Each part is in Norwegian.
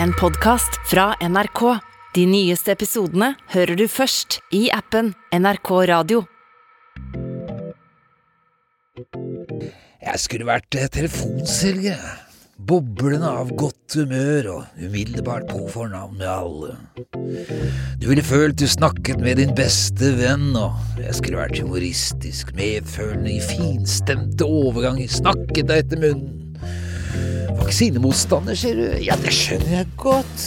En podkast fra NRK. De nyeste episodene hører du først i appen NRK Radio. Jeg skulle vært eh, telefonselger. Boblende av godt humør og umiddelbart på fornavn med alle. Du ville følt du snakket med din beste venn, og jeg skulle vært humoristisk, medfølende, i finstemte overganger, snakket deg etter munnen. Vaksinemotstander, sier du? Ja, det skjønner jeg godt.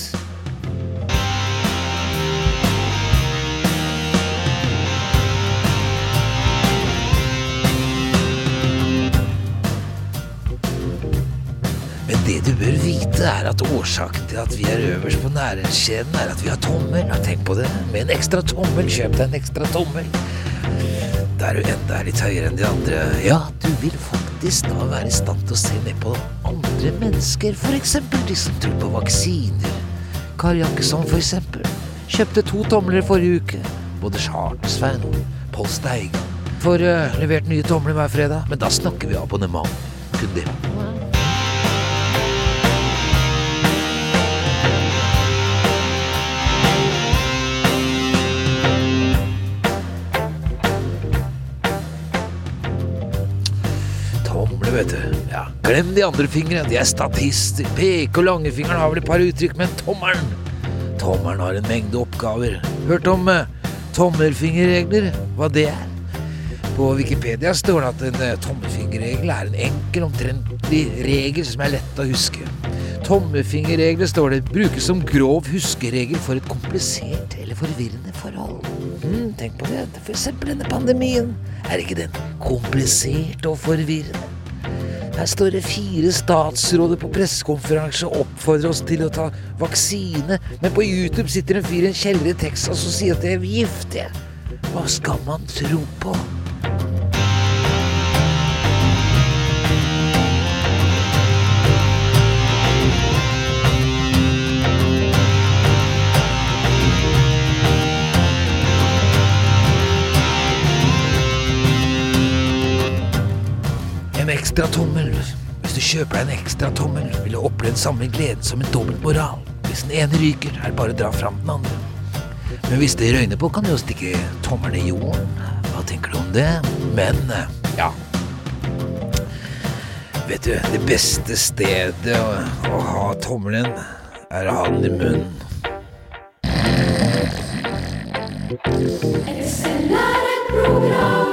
Men det du bør vite, er at årsaken til at vi er øverst på næringskjeden, er at vi har tommel. Ja, tenk på det? Med en ekstra tommel, kjøp deg en ekstra tommel. Da er du enda litt høyere enn de andre. Ja, du vil faktisk da være i stand til å se ned på andre mennesker, eksempel de som tror på vaksiner. Kari Jakkesson, eksempel, kjøpte to tomler forrige uke. Både Charter-Svein og Pål Steigen får uh, levert nye tomler hver fredag, men da snakker vi abonnement. Kun det. Glem de andre fingrene, de er statister. Peke- og langfingeren har vel et par uttrykk, men tommelen Tommelen har en mengde oppgaver. Hørt om uh, tommelfingerregler? Hva det er? På Wikipedia står det at en uh, tommelfingerregel er en enkel, omtrentlig regel som er lett å huske. Tommelfingerregler, står det, brukes som grov huskeregel for et komplisert eller forvirrende forhold. Mm, tenk på det, for eksempel denne pandemien. Er ikke den komplisert og forvirrende? Her står det fire statsråder på pressekonferanse og oppfordrer oss til å ta vaksine, men på YouTube sitter en fyr i en kjeller i Texas og sier at det er giftig. Hva skal man tro på? Ekstra tommel. Hvis du kjøper deg en ekstra tommel, vil du oppleve den samme gleden som en dobbeltmoral. Hvis den ene ryker, er det bare å dra fram den andre. Men hvis det røyner på, kan du jo stikke tommelen i jorden. Hva tenker du om det? Men, eh, ja Vet du, det beste stedet å, å ha tommelen, er å ha den i munnen. Et program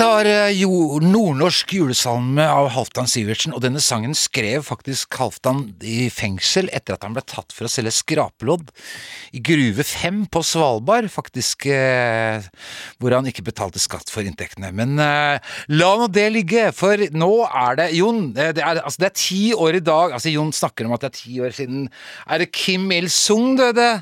Dette var eh, nordnorsk julesalme av Halvdan Sivertsen, og denne sangen skrev faktisk Halvdan i fengsel etter at han ble tatt for å selge skrapelodd i Gruve 5 på Svalbard, faktisk, eh, hvor han ikke betalte skatt for inntektene. Men eh, la nå det ligge, for nå er det Jon, det er, altså det er ti år i dag, altså Jon snakker om at det er ti år siden. Er det Kim Il-sung døde?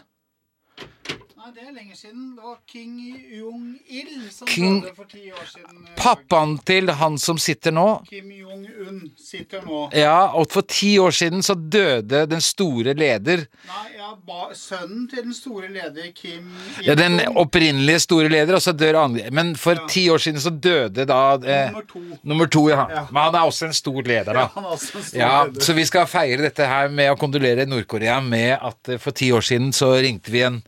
Er lenge siden. Det var King Jong-il som King- døde for ti år siden. eh, Pappaen til han som sitter nå? Kim Jong-un sitter nå. Ja, og for ti år siden så døde den store leder Nei, ba, sønnen til den store leder Kim Ja, den opprinnelige store leder, og så dør andre. Men for Ja. ti år siden så døde da eh, nummer to. Nummer to, ja. Ja. Men han er også en stor leder, da. Ja, han er også en stor Ja, leder. så vi skal feire dette her med å kondolere Nord-Korea med at eh, for ti år siden så ringte vi en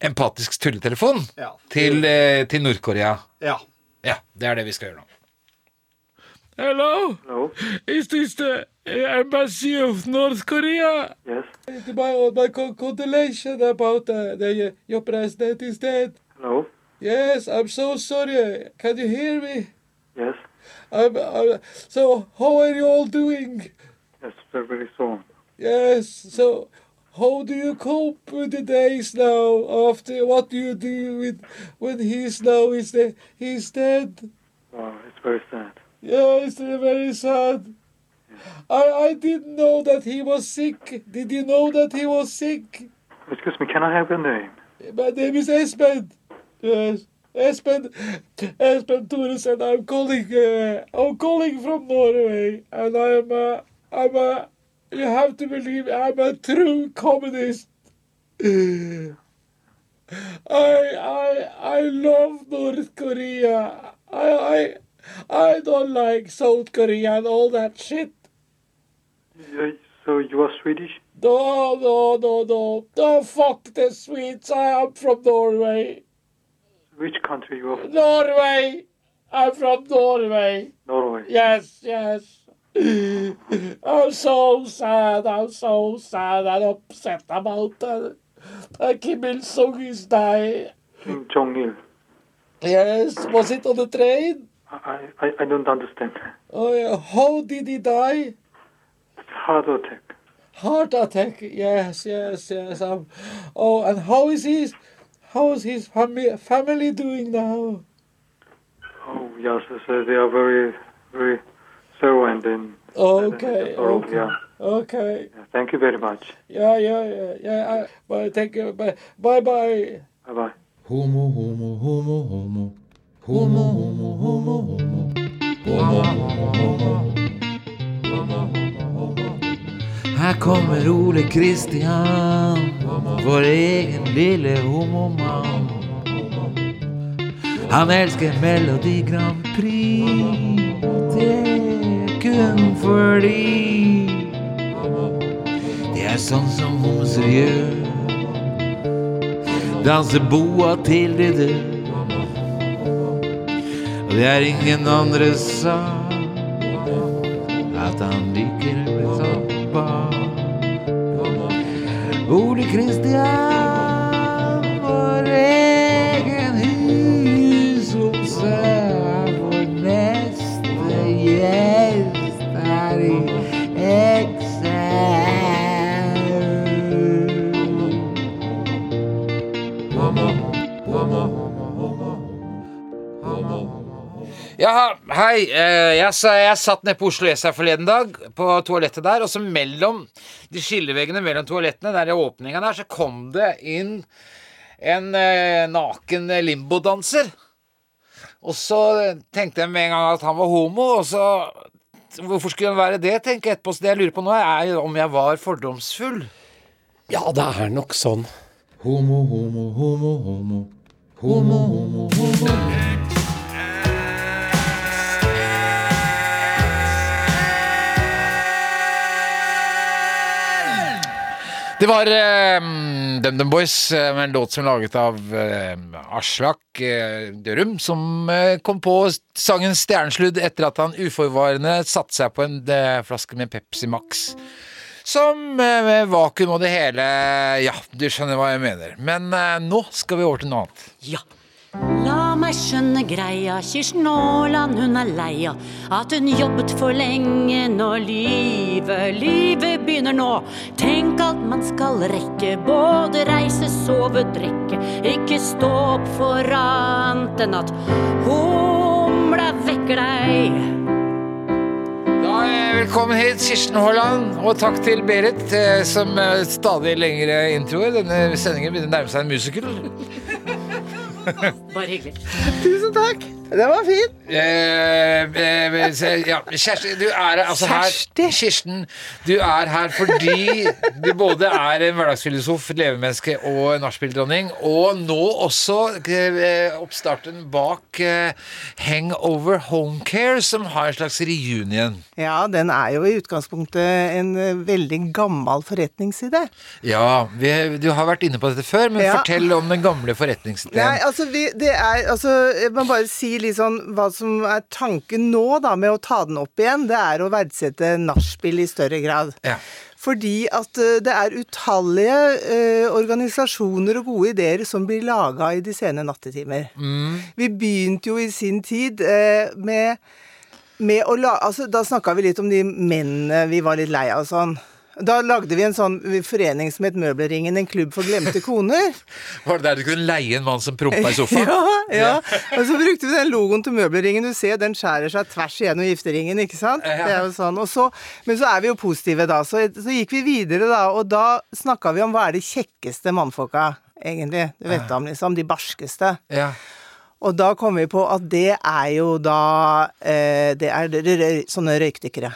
empatisk tulletelefon til, eh, til Nord-Korea. Ja. Ja, det er det vi skal gjøre nå. Hello, Hello. is this the uh, embassy of North Korea? Yes. My, my con- condolation about uh, the, your president is dead. Hello. Yes, I'm so sorry. Can you hear me? Yes. I'm, I'm, so, how are you all doing? Yes. Very, very soon. Yes, so how do you cope with the days now after what do you do with when he's now is the he's dead? Wow, it's very sad. Yeah, it's very sad. I I didn't know that he was sick. Did you know that he was sick? Excuse me, can I have your name? My name is Espen. Yes. Espen, Espen Thoresen, I'm calling, uh, I'm calling from Norway, and I'm, uh, I'm a, you have to believe I'm a true communist. I, I, I love North Korea. I, I, I don't like South Korea and all that shit. So you are Swedish? No, no, no, no. No, fuck the Swedes. I am from Norway. Which country you are? from? Norway! I'm from Norway. Norway. Yes, yes. I'm so sad. I'm so sad and upset about that. Uh, Kim Il Sung is dying. Kim Jong Il. Yes, was it on the train? I, I I don't understand. Oh, yeah. How did he die? Heart attack. Heart attack. Yes, yes, yes. Um, oh, and how is his, how is his fami- family doing now? Oh yes, so they are very very thorough and then. Okay, thorough, okay, Yeah. okay. yeah. Thank you very much. Yeah, yeah, yeah, yeah. I, bye, thank you. Bye, bye, bye. Bye bye. Homo, homo, homo, homo. Homo, homo, homo, homo. Homo, homo, homo. Her kommer Ole Kristian, vår egen lille homomann. Han elsker Melodi Grand Prix, det er kun fordi det er sånn som homser gjør. Danser boa til de dør. Og det er ingen andre sa at han liker å bli tappa. Ole Kristian, Ja, hei. eh, Jeg, jeg satt nede på Oslo S her forleden dag, på toalettet der, og så mellom de skilleveggene mellom toalettene, der i åpninga der, så kom det inn en eh, naken limbodanser. Og så tenkte jeg med en gang at han var homo, og så Hvorfor skulle han være det, tenker jeg etterpå. Så det jeg lurer på nå, er om jeg var fordomsfull. Ja, det er nok sånn. Homo, homo, homo, homo. Homo, homo, homo. Det var uh, DumDum Boys eh, med en låt som er laget av eh, Aslak uh, Dørum, som eh, kom på sangen Stjernesludd etter at han uforvarende satte seg på en flaske med Pepsi Max. Som med vakuum og det hele Ja, du skjønner hva jeg mener. Men nå skal vi over til noe annet. Ja. La meg skjønne greia, Kirsten Aaland hun er leia. at hun jobbet for lenge nå. Livet, livet begynner nå. Tenk alt man skal rekke både reise, sove, drikke. Ikke stå opp for annet enn at humla vekker deg. Da Velkommen hit, Kirsten Haaland, og takk til Berit, eh, som eh, stadig lengre introer. Denne sendingen begynner å nærme seg en musical. Bare hyggelig. Tusen takk. Det var fint. Eh, eh, se, ja, Kjersti, du er altså Kjersti. her Kirsten, du er her fordi du både er en hverdagsfilosof, et levemenneske og en nachspieldronning, og nå også eh, oppstarten bak eh, Hangover Homecare, som har en slags reunion. Ja, den er jo i utgangspunktet en eh, veldig gammel forretningside. Ja, vi, du har vært inne på dette før, men Ja. fortell om den gamle forretningsideen. Nei, altså, vi, det er, altså man bare si litt sånn hva som er tanken nå, da, med å ta den opp igjen. Det er å verdsette nachspiel i større grad. Ja. Fordi at eh, det er utallige eh, organisasjoner og gode ideer som blir laga i de sene nattetimer. Vi begynte jo i sin tid eh, med, med å la... Altså, da snakka vi litt om de mennene vi var litt lei av og sånn. Da lagde vi en sånn forening som het Møbelringen, en klubb for glemte koner. Var det der du kunne leie en mann som prompa i sofaen? Ja, ja. Og så brukte vi den logoen til møbelringen. Du ser, den skjærer seg tvers igjennom gifteringen, ikke sant? Ja. Det er jo sånn. Og så, men så er vi jo positive, da. Så, så gikk vi videre, da. Og da snakka vi om hva er de kjekkeste mannfolka, egentlig. Du vet om, liksom. De barskeste. Ja. Og da kom vi på at det er jo da eh, Det er sånne røykdykkere.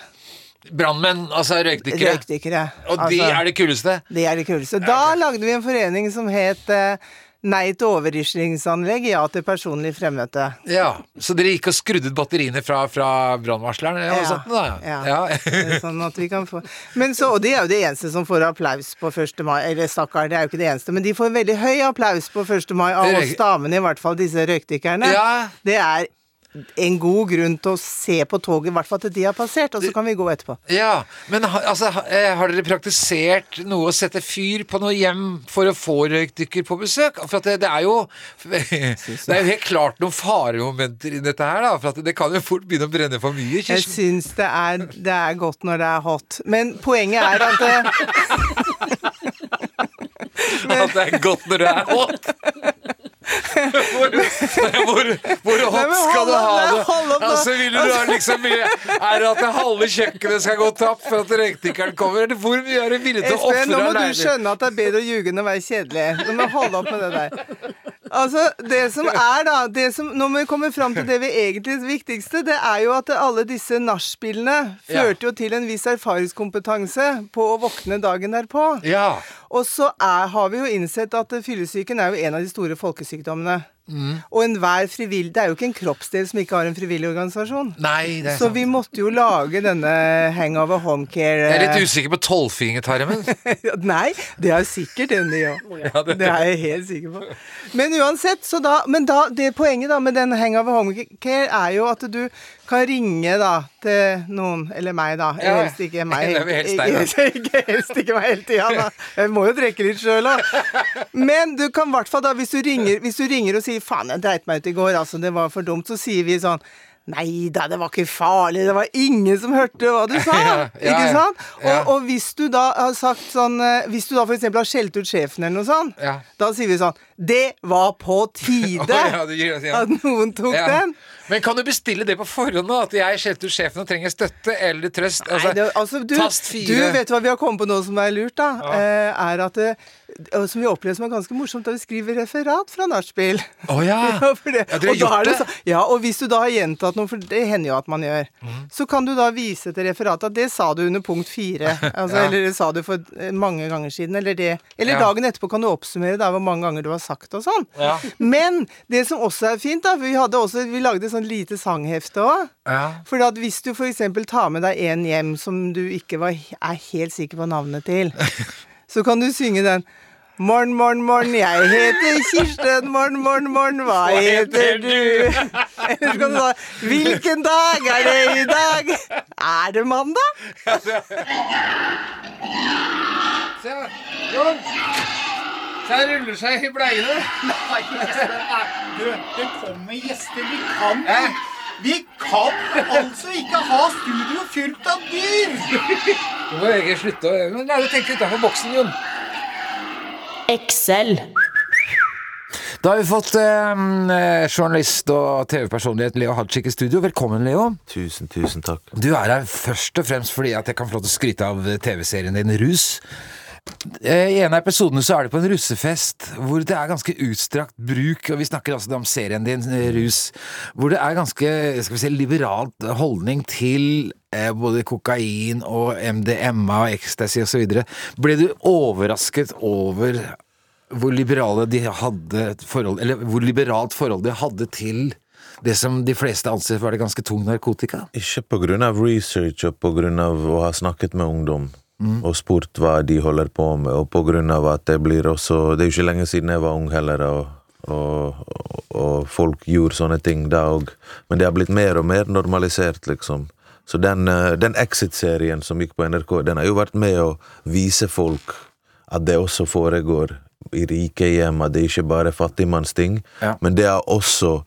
Brannmenn, altså røykdykkere. Røykdykkere. Og de Altså, er det kuleste. De er det kuleste. Da lagde vi en forening som het eh, Nei til overrislingsanlegg, ja til personlig fremmøte. Ja, Så dere gikk og skrudde ut batteriene fra, fra brannvarsleren? Ja, Ja, ja. ja. Sånn at vi kan få Men så, Og de er jo det eneste som får applaus på 1. mai. Eller stakkar, det er jo ikke det eneste, men de får veldig høy applaus på 1. mai av oss damene, i hvert fall disse røykdykkerne. Ja. Det er en god grunn til å se på toget, i hvert fall til de har passert, og så kan vi gå etterpå. Ja, men altså, eh, har dere praktisert noe å sette fyr på noe hjem for å få røykdykker på besøk? For at det, det er jo Det er jo helt klart noen faremomenter i dette her, da. For at det kan jo fort begynne å brenne for mye. Jeg Kirsten. syns det er, det er godt når det er hot. Men poenget er at det, At det er godt når det er hot. Hvor, hvor, hvor hot Nei, skal du ha det? Altså, vil du ha liksom Er det at det halve kjøkkenet skal gå tapt for at røykdykkeren kommer? Hvor mye er du villig til å Espen, nå må du skjønne at det er bedre å ljuge enn å være kjedelig. Nå må holde opp med det der. Altså, det som er da det som, Når vi kommer fram til det vi egentlig det viktigste, det er jo at alle disse nachspielene førte jo til en viss erfaringskompetanse på å våkne dagen derpå. Ja. Og så er, har vi jo innsett at fyllesyken er jo en av de store folkesykdommene. Mm. Og enhver frivillig Det er jo ikke en kroppsdel som ikke har en frivillig organisasjon. Nei, det er Så sant. vi måtte jo lage denne hangover home care Jeg er litt eh, usikker på tolvfingertarmen. Nei, det er sikkert en ny òg. Det- det er jeg helt sikker på. Men uansett, så da Men da, det poenget da med den hangover home care er jo at du kan ringe da til noen, eller meg da. Ja, helst ikke meg. helst deg. Ikke, helst ikke meg hele tida, da. Jeg må jo drikke litt sjøl, da. Men du kan i hvert fall da, hvis du ringer, hvis du ringer og sier 'faen, jeg dreit meg ut i går', altså, det var for dumt, så sier vi sånn Nei da, det var ikke farlig, det var ingen som hørte hva du sa. Ja, ja, ikke sant? Og, Ja. og hvis du da har sagt sånn eh, Hvis du da eksempel har skjelt ut sjefen eller noe sånt, da sier vi sånn Det var på tide oh, ja, ja. at noen tok Ja. den. Men kan du bestille det på forhånd, da? At jeg skjelte ut sjefen og trenger støtte eller trøst? Altså, Nei, det, altså, du, tast du vet hva vi har kommet på nå som er lurt, da? Eh, er at det, Som vi opplever som er ganske morsomt, da vi skriver referat fra nachspiel. Oh, ja. dere har og gjort det det? så, ja, og hvis du da har gjentatt noe, for det hender jo at man gjør, mm. så kan du da vise til referatet at det sa du under punkt fire. Altså. Eller det sa du for eh, mange ganger siden. Eller det. Eller dagen etterpå kan du oppsummere da hvor mange ganger du har sagt og sånn. Ja. Men det som også er fint, da, for vi, hadde også, vi lagde sånn lite sanghefte òg. Ja. For at hvis du f.eks. tar med deg en hjem som du ikke var, er helt sikker på navnet til, så kan du synge den Morn, morn, morn, jeg heter Kirsten. Morn, morn, morn, hva heter du? Eller så kan du da Hvilken dag er det i dag? Er det mandag? Se, Jon! Så jeg ruller seg i bleiene. Nei, Espen, nei. Du, det kommer gjester. Vi kan Hæ? Vi kan altså ikke ha studio fylt av dyr! Du må egentlig slutte å Men Lære å tenke utenfor boksen, Jon. Excel. Da har vi fått eh, journalist og TV-personlighet Leo Hajik i studio. Velkommen, Leo. Tusen, tusen takk. Du er her først og fremst fordi at jeg kan få lov til å skryte av TV-serien din Rus. Eh, I en av episodene så er det på en russefest hvor det er ganske utstrakt bruk, og vi snakker altså om serien din eh, Rus, hvor det er ganske skal vi si, liberalt holdning til eh, både kokain og MDMA og ecstasy osv. Ble du overrasket over hvor liberale de hadde forhold, eller hvor liberalt forhold de hadde til det som de fleste anser for være ganske tung narkotika? Ikke på grunn av research og på grunn av å ha snakket med ungdom og spurt hva de holder på med, og på grunn av at det blir også Det er jo ikke lenge siden jeg var ung heller, og, og, og folk gjorde sånne ting da òg. Men det har blitt mer og mer normalisert, liksom. Så den, eh, den Exit-serien som gikk på NRK, den har jo vært med å vise folk at det også foregår i rike hjem, at det ikke bare er fattigmannsting. Ja. Men det er også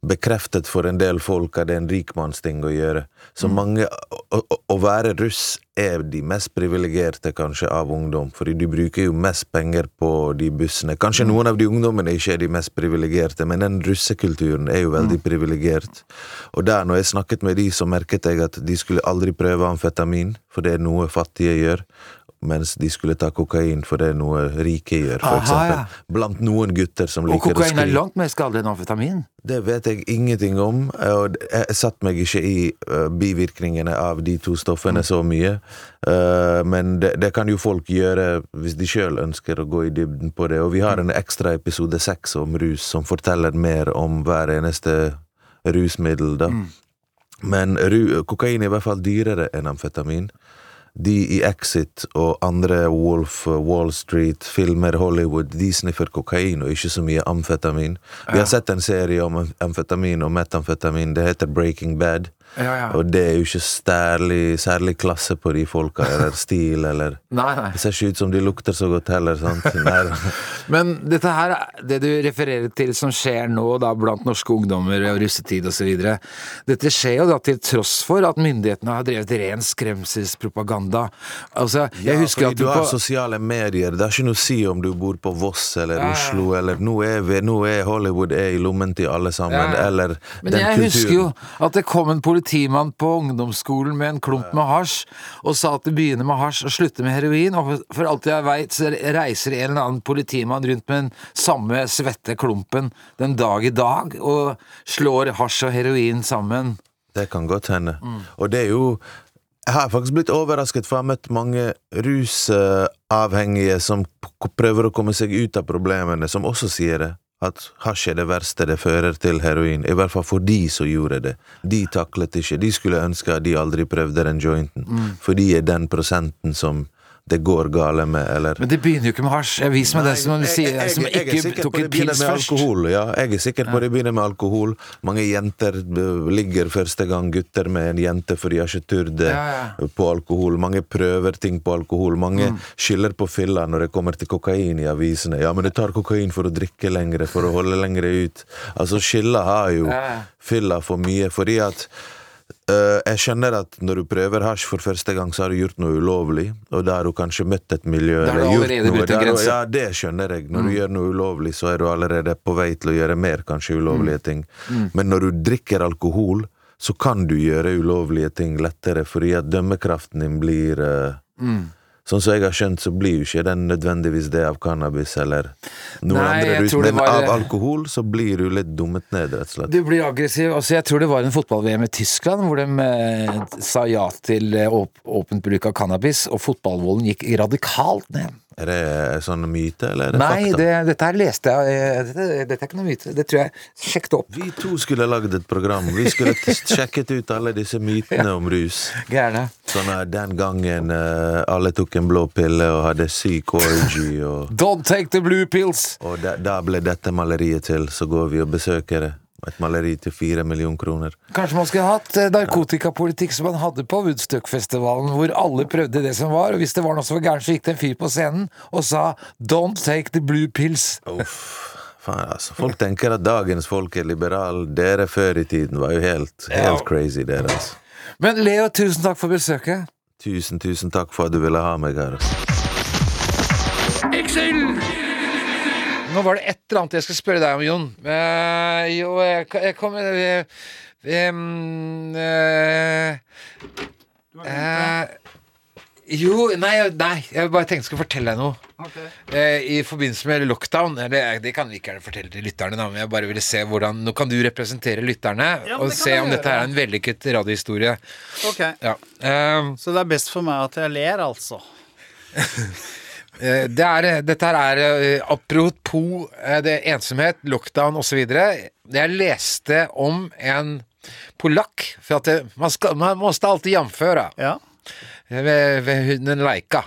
bekreftet for en del folk at det er en rikmannsting å gjøre. Så mange å, å, være russ er de mest privilegerte, kanskje, av ungdom. Fordi du bruker jo mest penger på de bussene. Kanskje noen av de ungdommene ikke er de mest privilegerte, men den russekulturen er jo veldig privilegert. Og der, når jeg snakket med de, så merket jeg at de skulle aldri prøve amfetamin, for det er noe fattige gjør. Mens de skulle ta kokain, for det er noe rike gjør, for Aha, eksempel. ja. Blant noen gutter som Og liker å kokain er langt mer skadelig enn amfetamin. Det vet jeg ingenting om, og jeg satt meg ikke i eh, bivirkningene av de to stoffene så mye. Eh, men det, det kan jo folk gjøre hvis de sjøl ønsker å gå i dybden på det. Og vi har en ekstra episode seks om rus som forteller mer om hver eneste rusmiddel, da. Men ru, kokain er i hvert fall dyrere enn amfetamin. De i Exit og andre Wolf, Wall Street-filmer, Hollywood, de sniffer kokain og ikke så mye amfetamin. Vi har sett en serie om amfetamin og metamfetamin, det heter Breaking Bad. Ja, ja. Og det er jo ikke særlig, særlig klasse på de folka, eller stil, eller Nei, nei. Det ser ikke ut som de lukter så godt heller, sant? Men dette her, det du refererer til som skjer nå da blant norske ungdommer og russetid osv., dette skjer jo da til tross for at myndighetene har drevet ren skremselspropaganda. Altså, jeg Ja, husker at du du har på sosiale medier. Det har ikke noe å si om du bor på Voss eller Oslo, eller nå er, vi, nå er Hollywood er i lommen til alle sammen, Ja, ja. eller Men den jeg husker jo at det kom en politimann på ungdomsskolen med en klump med hasj, og sa at det begynner med hasj og slutter med heroin, og for- alt jeg veit så reiser en eller annen politimann rundt med den samme svette klumpen den dag i dag, og slår hasj og heroin sammen. Det kan godt hende. Mm. Og det er jo Jeg har faktisk blitt overrasket, for jeg har møtt mange rusavhengige som prøver å komme seg ut av problemene, som også sier det. At hasj er det verste det fører til heroin. I hvert fall for de som gjorde det. De taklet ikke. De skulle ønske at de aldri prøvde den jointen. Mm. For de er den prosenten som det går gale med, eller Men det begynner jo ikke med hasj. Jeg vis meg det som, jeg, jeg, som ikke tok en pils med først. alkohol. Ja, jeg er sikker på det begynner med alkohol. Mange jenter eh, ligger første gang gutter med en jente, for de har ikke turt det Ja, ja. på alkohol. Mange prøver ting på alkohol. Mange skylder på fylla når det kommer til kokain i avisene. Ja, men du tar kokain for å drikke lengre, for å holde lengre ut. Altså, skylda har jo fylla for mye, fordi at jeg skjønner at når du prøver hasj for første gang, så har du gjort noe ulovlig, og da har du kanskje møtt et miljø Der har du allerede brutt en grense. Mm. Ja, det skjønner jeg. Når du gjør noe ulovlig, så er du allerede på vei til å gjøre mer, kanskje ulovlige Mm. ting. Men når du drikker alkohol, så kan du gjøre ulovlige ting lettere, fordi at dømmekraften din blir uh, Mm. Sånn som jeg har skjønt, så blir jo ikke den nødvendigvis det av cannabis eller noen Nei, andre rus, men var- av alkohol så blir du litt dummet ned, rett og slett. Du blir aggressiv. Altså, jeg tror det var en fotball-VM i Tyskland hvor de eh, sa ja til eh, åp åpent bruk av cannabis, og fotballvolden gikk radikalt ned. Er det sånn myte, eller er det Nei, fakta? det, dette her leste jeg. eh, Dette, dette er ikke noe myte. Det tror jeg sjekket opp. Vi to skulle lagd et program. Vi skulle sjekket ut alle disse mytene om rus. Gjerne. Sånn den gangen eh, alle tok en blå pille og hadde syk orgy, og, Don't take the blue pills! og da, da ble dette maleriet til. Så går vi og besøker det. Et maleri til fire millioner kroner. Kanskje man skulle hatt eh, narkotikapolitikk som man hadde på Woodstock-festivalen, hvor alle prøvde det som var, og hvis det var noe som var gærent, så gikk det en fyr på scenen og sa 'Don't take the blue pills'. Uff. Faen, altså. Folk tenker at dagens folk er liberale. Dere før i tiden var jo helt, helt crazy, dere. Altså. Men Leo, tusen takk for besøket. Tusen, tusen takk for at du ville ha meg her. Excel! Nå var det et eller annet jeg skal spørre deg om, Jon. Uh, jo, jeg, jeg kommer uh, um, uh, Jo, nei, nei, jeg bare tenkte jeg skulle fortelle deg noe. Okay. Eh, I forbindelse med lockdown eller, Det kan vi ikke fortelle til lytterne, da, men jeg bare ville se hvordan Nå kan du representere lytterne Ja, og se om om dette er en vellykket radiohistorie. Ok. Ja. Eh, Så det er best for meg at jeg ler, altså. Eh, Det er, dette her er eh, apropos eh, det ensomhet, lockdown osv. Jeg leste om en polakk, for at det, man, skal, man måtte alltid jamføre Ja. Ved, ved hunden Leika.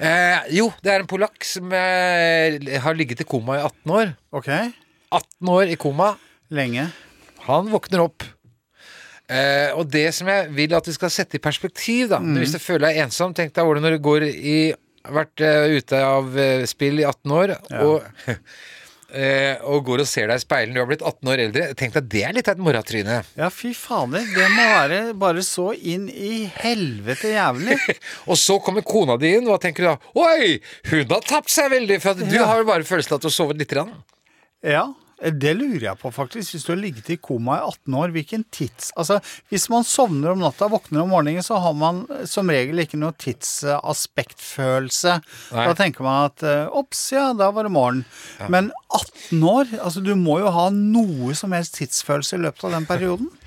Eh, jo, det er en polakk som eh, har ligget i koma i 18 år. Ok. 18 år i koma. Lenge. Han våkner opp. Eh, og det som jeg vil at vi skal sette i perspektiv, da Hvis du føler deg ensom, tenk deg hvordan du går i Vært eh, ute av eh, spill i 18 år og, eh, og går og ser deg i speilet. Du har blitt 18 år eldre. Tenk deg det er litt av et morratryne. Ja, fy fader. Det må være bare så inn i helvete jævlig. Og så kommer kona di inn, og hva tenker du da? Oi, hun har tapt seg veldig! For du Ja. har jo bare følelsen av at du har sovet lite grann. Ja. Det lurer jeg på, faktisk. Hvis du har ligget i koma i 18 år, hvilken tids... Altså, hvis man sovner om natta, våkner om morgenen, så har man eh, som regel ikke noe tidsaspektfølelse. Nei. Da tenker man at eh, ops, ja, da var det morgen. Men 18 år? Altså, du må jo ha noe som helst tidsfølelse i løpet av den perioden.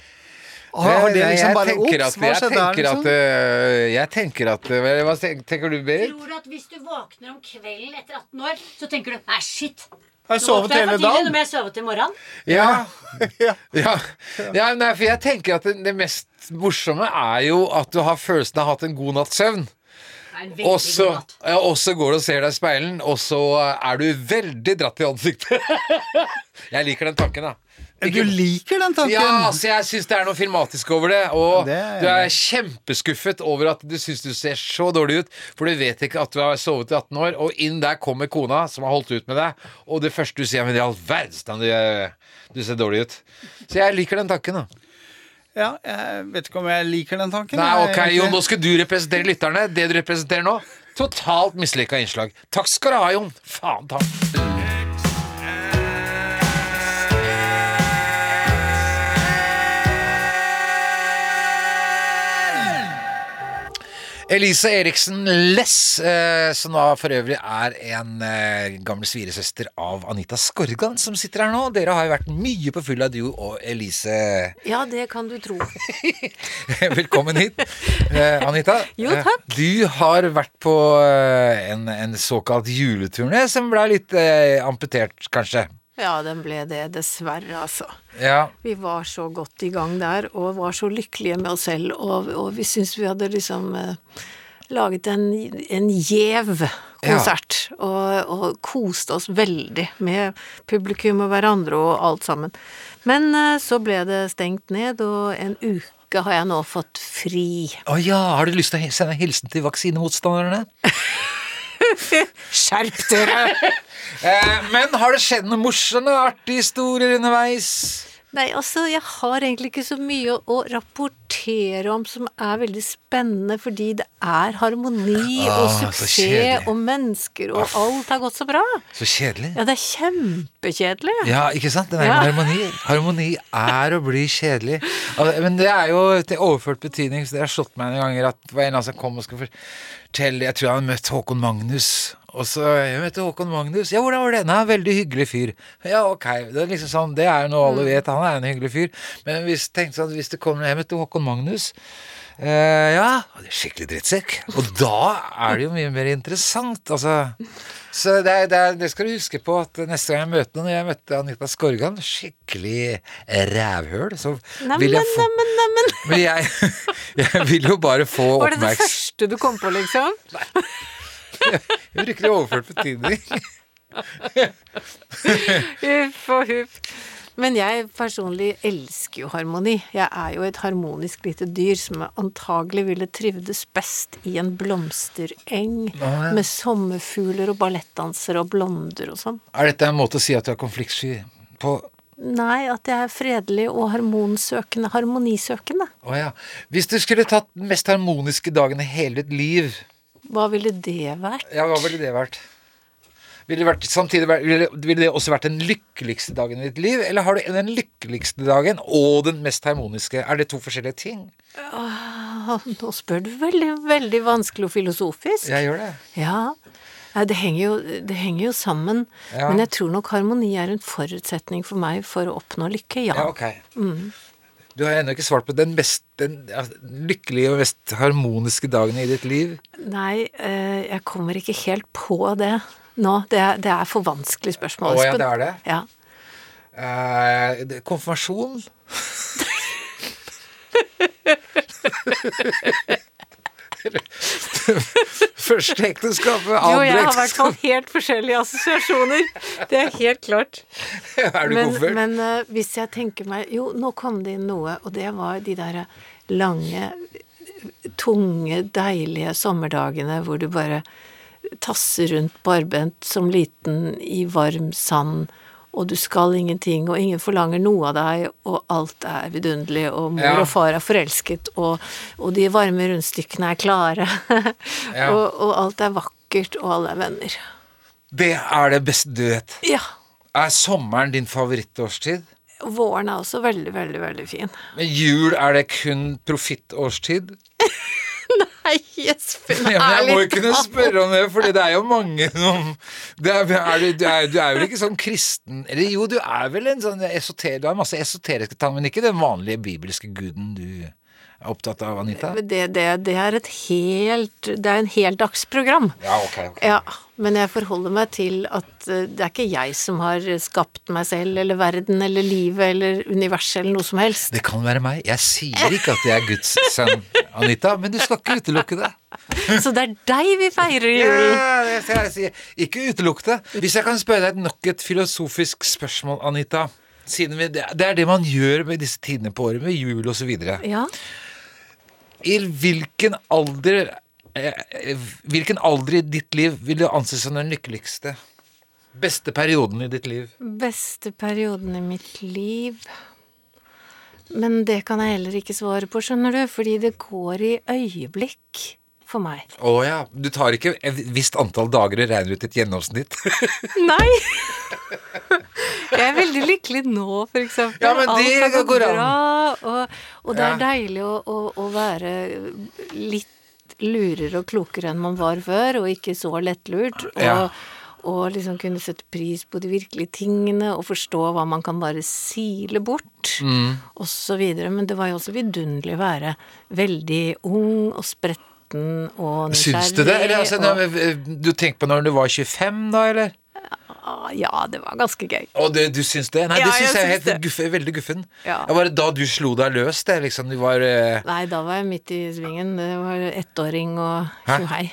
Har, det liksom jeg bare tenker at- jeg tenker liksom? at, øh, Jeg tenker at øh, Hva tenker, tenker du, Berit? Tror du at hvis du våkner om kvelden etter 18 år, så tenker du nei, shit. Har jeg sovet hele dagen? Nå må jeg sove til morgenen. Ja. Ja. ja. ja nei, for jeg tenker at det, det mest morsomme er jo at du har følelsen av å ha hatt en god natts søvn. Og så, ja, og så går du og ser deg i speilen, og så er du veldig dratt i ansiktet. jeg liker den tanken, da. Du liker den tanken? Ja, altså jeg syns det er noe filmatisk over det. Og Det er du er kjempeskuffet over at du syns du ser så dårlig ut, for du vet ikke at du har sovet i 18 år, og inn der kommer kona som har holdt ut med deg, og det første du sier, men i all verden, du, du ser dårlig ut. Så jeg liker den tanken, da. Ja, jeg vet ikke om jeg liker den tanken. Nei, ok, Jo, Jon, nå skal du representere lytterne. Det du representerer nå, totalt mislykka innslag. Takk skal du ha, Jon. Faen ta. Elise Eriksen Less, eh, som da for øvrig er en eh, gammel sviresøster av Anita Skorgan, som sitter her nå. Dere har jo vært mye på fylla, du og Elise. Ja, det kan du tro. Velkommen hit, eh, Anita. Jo, takk. Du har vært på en, en såkalt juleturné som ble litt amputert, kanskje. Ja, den ble det, dessverre, altså. Ja. Vi var så godt i gang der, og var så lykkelige med oss selv, og, og vi syntes vi hadde liksom eh, laget en, en gjev konsert, og, og koste oss veldig med publikum og hverandre og alt sammen. Men eh, så ble det stengt ned, og en uke har jeg nå fått fri. Å ja, har du lyst til å sende hilsen til vaksinemotstanderne? Skjerp dere! Eh, men har det skjedd noen morsomme, artige historier underveis? Nei, altså, jeg har egentlig ikke så mye å, å rapportere om som er veldig spennende, fordi det er harmoni og Ah, så suksess og mennesker, og alt har gått så bra. Så kjedelig. Ja, det er kjempekjedelig. Ja, ikke sant? Den er Ja. harmoni. Harmoni er å bli kjedelig. Men det er jo til overført betydning, så det har slått meg noen ganger at det var en som kom og skulle fortelle Jeg tror han hadde møtt Håkon Magnus. Og så jeg møtte Håkon Magnus. Ja, hvordan var det? Nei, veldig hyggelig fyr. Ja, ok. Det er liksom sånn, det er jo noe alle vet. Han er en hyggelig fyr. Men hvis, tenkte sånn, hvis det kommer Jeg møtte Håkon Magnus. Eh, ja, det er skikkelig drittsekk. Og da er det jo mye mer interessant. Altså, så det, er, det, er, det skal du huske på at neste gang jeg møter noen jeg møtte Anita Skorgan, skikkelig rævhøl, så vil jeg få neimen, neimen. Men jeg, jeg vil jo bare få oppmerksomhet. Var det det første du kom på, liksom? Bruker overført betydning. Huff og huff. Men jeg personlig elsker jo harmoni. Jeg er jo et harmonisk lite dyr som antagelig ville trivdes best i en blomstereng ja. med sommerfugler og ballettdansere og blonder og sånn. Er dette en måte å si at du er konfliktsky på? Nei, at jeg er fredelig og harmonsøkende, harmonisøkende. Å ja. Hvis du skulle tatt den mest harmoniske dagen i hele ditt liv, Hva ville det vært? ja, hva ville det vært? Ville det, vært, samtidig ville, det- ville det også vært den lykkeligste dagen i ditt liv? Eller har du den lykkeligste dagen og den mest harmoniske? Er det to forskjellige ting? Ah, Nå spør du veldig, veldig vanskelig og filosofisk. Jeg gjør det. Ja. Det henger, jo, det henger jo sammen. Ja. Men jeg tror nok harmoni er en forutsetning for meg for å oppnå lykke, ja. Ja, ok. Du har ennå ikke svart på den, best, den lykkelige og mest harmoniske dagen i ditt liv. Nei, eh, jeg kommer ikke helt på det nå. Det er, det er for vanskelig spørsmål. Å ja, det er det? Ja. Eh, konfirmasjon? Første ekteskapet, Jo, andre jeg har i hvert fall helt forskjellige assosiasjoner. Det er helt klart. Er du men, koffert? men uh, hvis jeg tenker meg Jo, nå kom det inn noe, og det var de der lange, tunge, deilige sommerdagene hvor du bare tasser rundt barbent som liten i varm sand, og du skal ingenting, og ingen forlanger noe av deg, og alt er vidunderlig, og mor Ja. og far er forelsket, og, og de varme rundstykkene er klare, Ja. og, og alt er vakkert, og alle er venner. Det er det beste du vet. Ja. Er sommeren din favorittårstid? Våren er også veldig, veldig, veldig fin. Men jul, er det kun profittårstid? Nei, Espen, Ja, men jeg må jo kunne spørre om det, Fordi det er jo mange som det er, er, du, er, du er vel ikke sånn kristen Eller jo, du er vel en sånn esoter, Du har masse esoteriske tanker, men ikke den vanlige bibelske guden du er opptatt av, Anita? Det, det, det er et helt Det er en heldagsprogram. Ja, ok, ok. Ja, men jeg forholder meg til at eh, det er ikke jeg som har skapt meg selv eller verden eller livet eller universet eller noe som helst. Det kan være meg. Jeg sier ikke at jeg er Guds sønn, Anita, men du skal ikke utelukke det. Så det er deg vi feirer julen. Ja, det skal jeg si. Ikke utelukke det. Hvis jeg kan spørre deg nok et filosofisk spørsmål, Anita. Siden vi, det er det man gjør med disse tidene på året, med jul osv. Ja. I hvilken alder Hvilken alder i ditt liv vil du anses som den lykkeligste? Beste perioden i ditt liv? Beste perioden i mitt liv Men det kan jeg heller ikke svare på, skjønner du, fordi det går i øyeblikk for meg. Å ja. Du tar ikke et visst antall dager og regner ut et gjennomsnitt? Nei! Jeg er veldig lykkelig nå, for eksempel. Ja, men det Alt har gått går bra, og, og det er Ja. deilig å, å, å være litt lurere og klokere enn man var før, og ikke så lettlurt. Og, Ja. og liksom kunne sette pris på de virkelige tingene, og forstå hva man kan bare sile bort, Mm. videre. Men det var jo også vidunderlig å være veldig ung og spretten og nysgjerrig. Syns du det? Eller altså, og, du tenker på når du var 25, da, eller? Ah, ja, det var ganske gøy. Og det, du syns det? Nei, Ja, det syns jeg jeg er syns helt det. guff, veldig guffen. Ja. Det var da du slo deg løs, det, liksom. Du var uh... Nei, da var jeg midt i svingen. Det var ettåring og tjohei.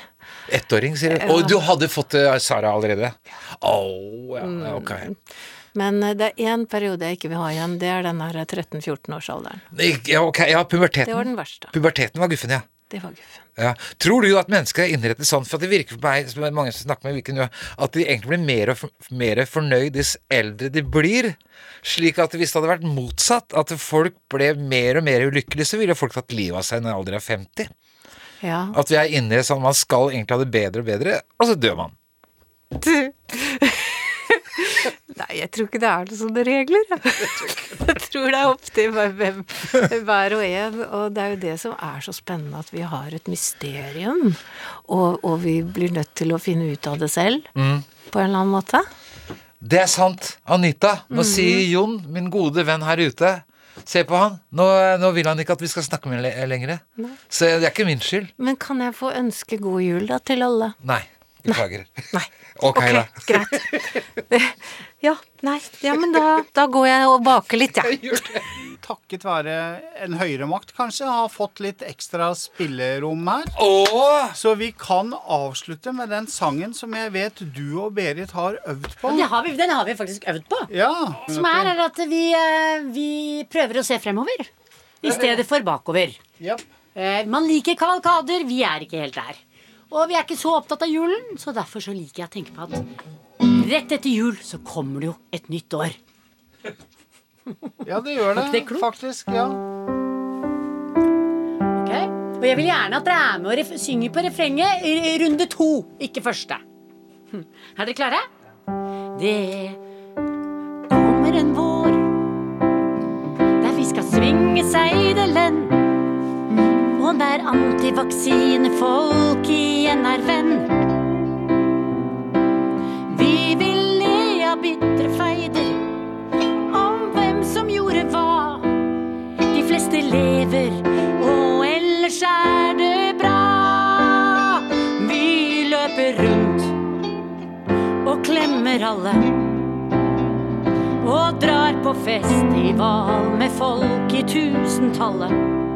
ettåring, sier du. Ja. Og du hadde fått uh, Sara allerede? Å, ja, Mm. ja, ok. Men eh, det er én periode jeg ikke vil ha igjen. Det er den der 13-14-årsalderen. Ja, ok, ja, puberteten. Det var den verste. Puberteten var guffen, ja. Det var guffen. ja. Tror du at mennesker er innrettet sånn, for det virker for meg, som mange som snakker med, virker nå, at de egentlig blir mer og for, mer fornøyd dess eldre de blir? Slik at hvis det hadde vært motsatt, at folk ble mer og mer ulykkelige, så ville folk tatt livet av seg når alder av 50. Ja. At vi er inne i sånn man skal egentlig ha det bedre og bedre, og så dør man. Nei, jeg tror ikke det er noen sånne regler. jeg. Tror det er opp til hvem, hver og en. Og det er jo det som er så spennende, at vi har et mysterium. Og, og vi blir nødt til å finne ut av det selv, Mm. på en eller annen måte. Det er sant. Anita, nå Mhm. sier Jon, min gode venn her ute Se på han. Nå, nå vil han ikke at vi skal snakke med le lenger. Så det er ikke min skyld. Men kan jeg få ønske god jul, da, til alle? Nei. Beklager. Nei. Ok, da. greit. Ja, nei. Ja, men da, da går jeg og baker litt, jeg. Takket være en høyere makt, kanskje, har fått litt ekstra spillerom her. Så vi kan avslutte med den sangen som jeg vet du og Berit har øvd på. Den har vi, den har vi faktisk øvd på. Ja. Som er, er at vi, eh, vi prøver å se fremover i stedet for bakover. Eh, Man liker kavalkader, vi er ikke helt der. Og vi er ikke så opptatt av julen, så derfor så liker jeg å tenke på at rett etter jul så kommer det jo et nytt år. Ja, det gjør det, det faktisk. Ja. Ok? Og jeg vil gjerne at dere er med og synger på refrenget i i runde to, ikke første. Hm. Er dere klare? Det kommer en vår der vi skal svinge seidelen. Og der antivaksinefolk igjen er venn. Vi vil le av bitre feider om hvem som gjorde hva. De fleste lever, og ellers er det bra. Vi løper rundt og klemmer alle. Og drar på festival med folk i tusentallet.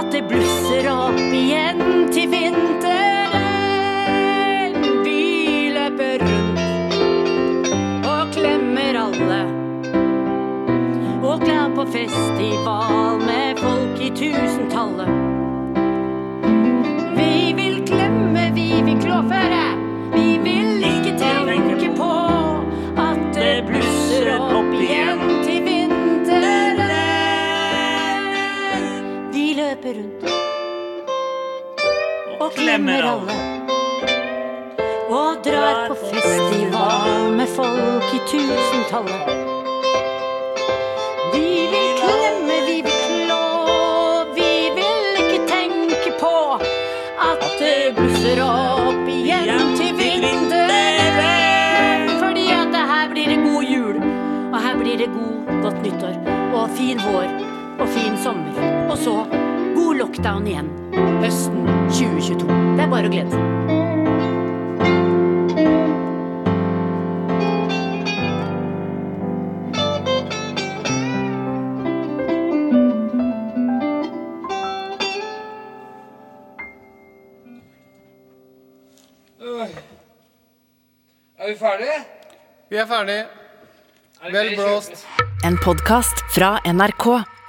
At det blusser opp igjen til vinteren. Vi løper rundt og klemmer alle. Og glad på festival med folk i tusentallet. Vi vil klemme, vi vil klåføre. Vi vil ikke tenke på at det blusser opp igjen løper rundt. Og klemmer alle. Og drar på festival med folk i tusentallet. Vi vil klemme, vi vil klå, vi vil ikke tenke på at det blusser opp igjen til vinteren. Fordi at det her blir det god jul, og her blir det god, godt nyttår, og fin vår, og fin sommer. Og så lockdown igjen høsten 2022. Det er bare å glede seg. Er vi ferdige? Vi er ferdige. Vel blåst. En podkast fra NRK.